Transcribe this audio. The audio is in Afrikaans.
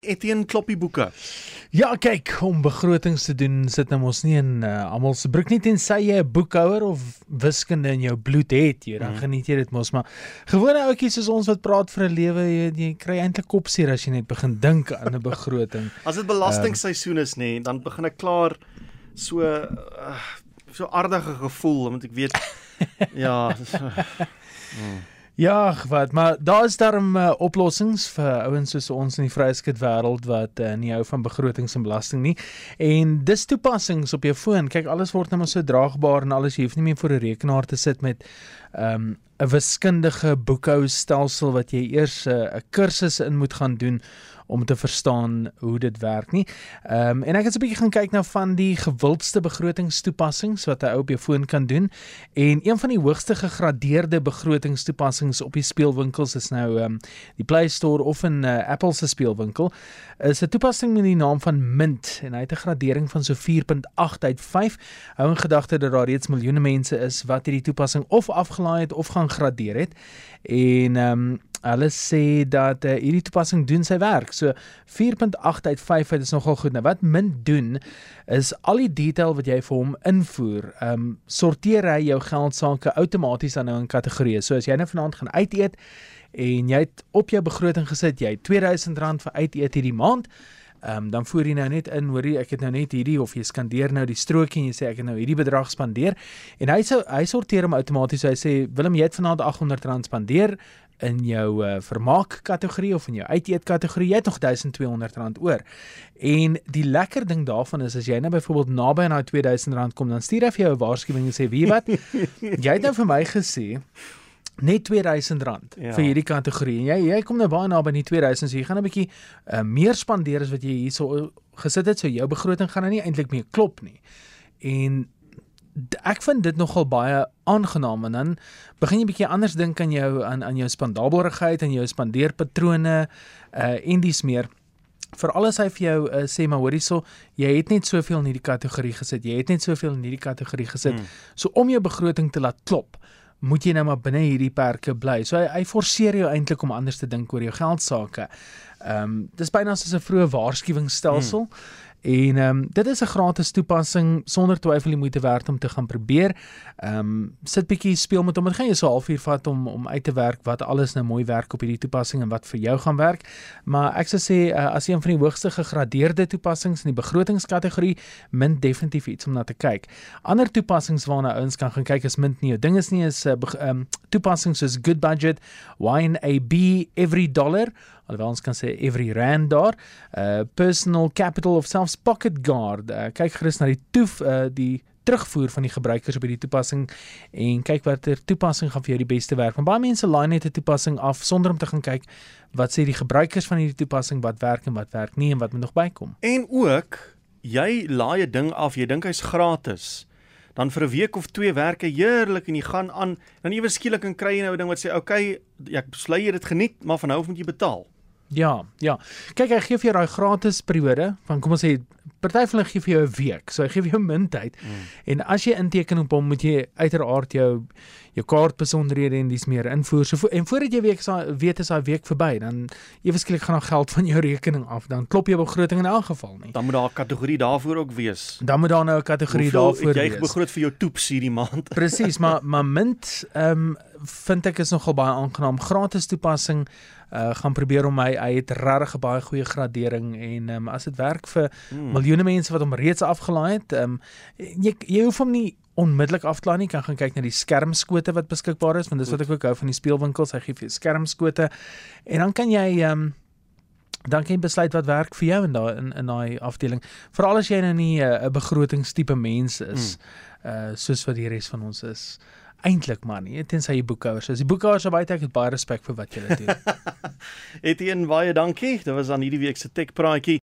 Etienne Kloppie boeke. Ja, kyk, om begrotings te doen sit nou mos nie in uh, almal se broek nie tensy jy 'n boekhouer of wiskunde in jou bloed het, jy dan mm. geniet jy dit mos, maar gewone ouetjies soos ons wat praat vir 'n lewe, jy, jy kry eintlik kopseer as jy net begin dink aan 'n begroting. as dit belastingseisoen is nê, dan begin ek klaar so uh, so aardige gevoel, want ek weet ja, so, mm. Ja, wat, maar daar is darm uh, oplossings vir ouens soos ons in die vryskut wêreld wat uh, nie hou van begrotings en belasting nie. En dis toepassings op jou foon. Kyk, alles word nou so draagbaar en alles jy hoef nie meer voor 'n rekenaar te sit met ehm, 'n um, wiskundige boekhoustelsel wat jy eers eh, 'n uh, kursus in moet gaan doen om te verstaan hoe dit werk nie. Ehm um, en ek het 'n bietjie gaan kyk na van die gewildste begrotingstoepassings wat 'n ou op jou foon kan doen en een van die hoogste gegradeerde begrotingstoepassings op die speelwinkels is nou ehm um, die Play Store of 'n uh, Apple se speelwinkel is 'n toepassing met die naam van Mint en hy het 'n gradering van so 4.8 uit 5. Hou in gedagte dat daar reeds miljoene mense is wat hierdie toepassing of afgelaai het of gaan gradeer het en ehm um, Hulle sê dat uh, hierdie toepassing doen sy werk. So 4.8 uit 5 is nogal goed. Nou wat min doen is al die detail wat jy vir hom invoer, ehm um, sorteer hy jou geldsaake outomaties dan nou in kategorieë. So as jy nou vanaand gaan uit eet en jy het op jou begroting gesit jy R2000 vir uit eet hierdie maand, ehm um, dan voer jy nou net in, hoorie, ek het nou net hierdie of jy skandeer nou die strokie en jy sê ek het nou hierdie bedrag spandeer en hy sou hy sorteer hom outomaties. Hy sê Willem, jy het vanaand R800 spandeer in jou uh, vermaak kategorie of in jou uiteet kategorie, jy het nog R1200 oor. En die lekker ding daarvan is as jy nou byvoorbeeld naby aan daai R2000 kom, dan stuur hy vir jou 'n waarskuwing en sê, "Wie wat? jy het nou vir my gesê net R2000 ja. vir hierdie kategorie. En jy jy kom nou baie naby aan die 2000, so jy gaan 'n bietjie uh, meer spandeer as wat jy hierso gesit het, so jou begroting gaan nou nie eintlik meer klop nie." En ek vind dit nogal baie aangenaam en dan begin jy bietjie anders dink aan jou aan aan jou spandabelrigheid en jou spandeerpatrone uh en dis meer vir alles hy vir jou uh, sê maar hoorie so jy het net soveel in hierdie kategorie gesit jy het net soveel in hierdie kategorie gesit hmm. so om jou begroting te laat klop moet jy nou maar binne hierdie perke bly. So hy, hy forceer jou eintlik om anders te dink oor jou geld sake ehm um, dis byna soos 'n vroeë waarskuwingsstelsel. Hmm. En ehm um, dit is 'n gratis toepassing sonder twyfel die moeite werd om te gaan probeer. Ehm um, sit bietjie speel met hom. Dit gaan jou so 'n halfuur vat om om uit te werk wat alles nou mooi werk op hierdie toepassing en wat vir jou gaan werk. Maar ek sou sê uh, as een van die hoogste gegradeerde toepassings in die begrotingskategorie, Mint definitief iets om na te kyk. Ander toepassings waarna ouens kan gaan kyk is Mint nie. Ding is nie is 'n uh, ehm um, toepassings soos Good Budget, YNAB, Every Dollar alhoewel ons kan sê every rand daar uh personal capital of selfs pocket guard uh, kyk gerus na die toef uh die terugvoer van die gebruikers op hierdie toepassing en kyk watter toepassing gaan vir jou die beste werk. Want baie mense laai net 'n toepassing af sonder om te gaan kyk wat sê die gebruikers van hierdie toepassing wat werk en wat werk nie en wat moet nog bykom. En ook jy laai 'n ding af, jy dink hy's gratis dan vir 'n week of twee werk hy heerlik en jy gaan aan dan ewe skielik en kry jy nou 'n ding wat sê okay ek besluit jy dit geniet maar van nou af moet jy betaal Ja, ja. Kyk, hy gee vir jou daai gratis periode van kom ons sê party van hulle gee vir jou 'n week. So hy gee vir jou min tyd. Mm. En as jy inteken op hom, moet jy uiteraard jou jou kaart besonderhede en dis meer invoer. So en voordat jy week weet as daai week verby, dan ewesklik gaan daar geld van jou rekening af. Dan klop jou begroting in elk geval nie. Dan moet daar 'n kategorie daarvoor ook wees. Dan moet daar nou 'n kategorie daarvoor wees. Jy begroot vir jou toeps hierdie maand. Presies, maar maar mint ehm um, vind ek is nogal baie aangenaam. Gratis toepassing uh gaan probeer om hy hy het regtig baie goeie gradering en um, as dit werk vir hmm. Miljoene mense wat hom reeds afgelaai het, um jy jy hoef hom nie onmiddellik afklaar nie, kan gaan kyk na die skermskote wat beskikbaar is want dis wat ek ook hou van die speelwinkels, hy gee vir jou skermskote en dan kan jy um dan kan jy besluit wat werk vir jou in daai in in daai afdeling. Veral as jy nou nie uh, 'n uh, begrotingstipe mens is hmm. uh soos wat die res van ons is eintlik maar nie tensy jy boekhouers is. Die boekhouers so baie ek het baie respek vir wat julle doen. Etienne baie dankie. Dit was aan hierdie week se tech praatjie.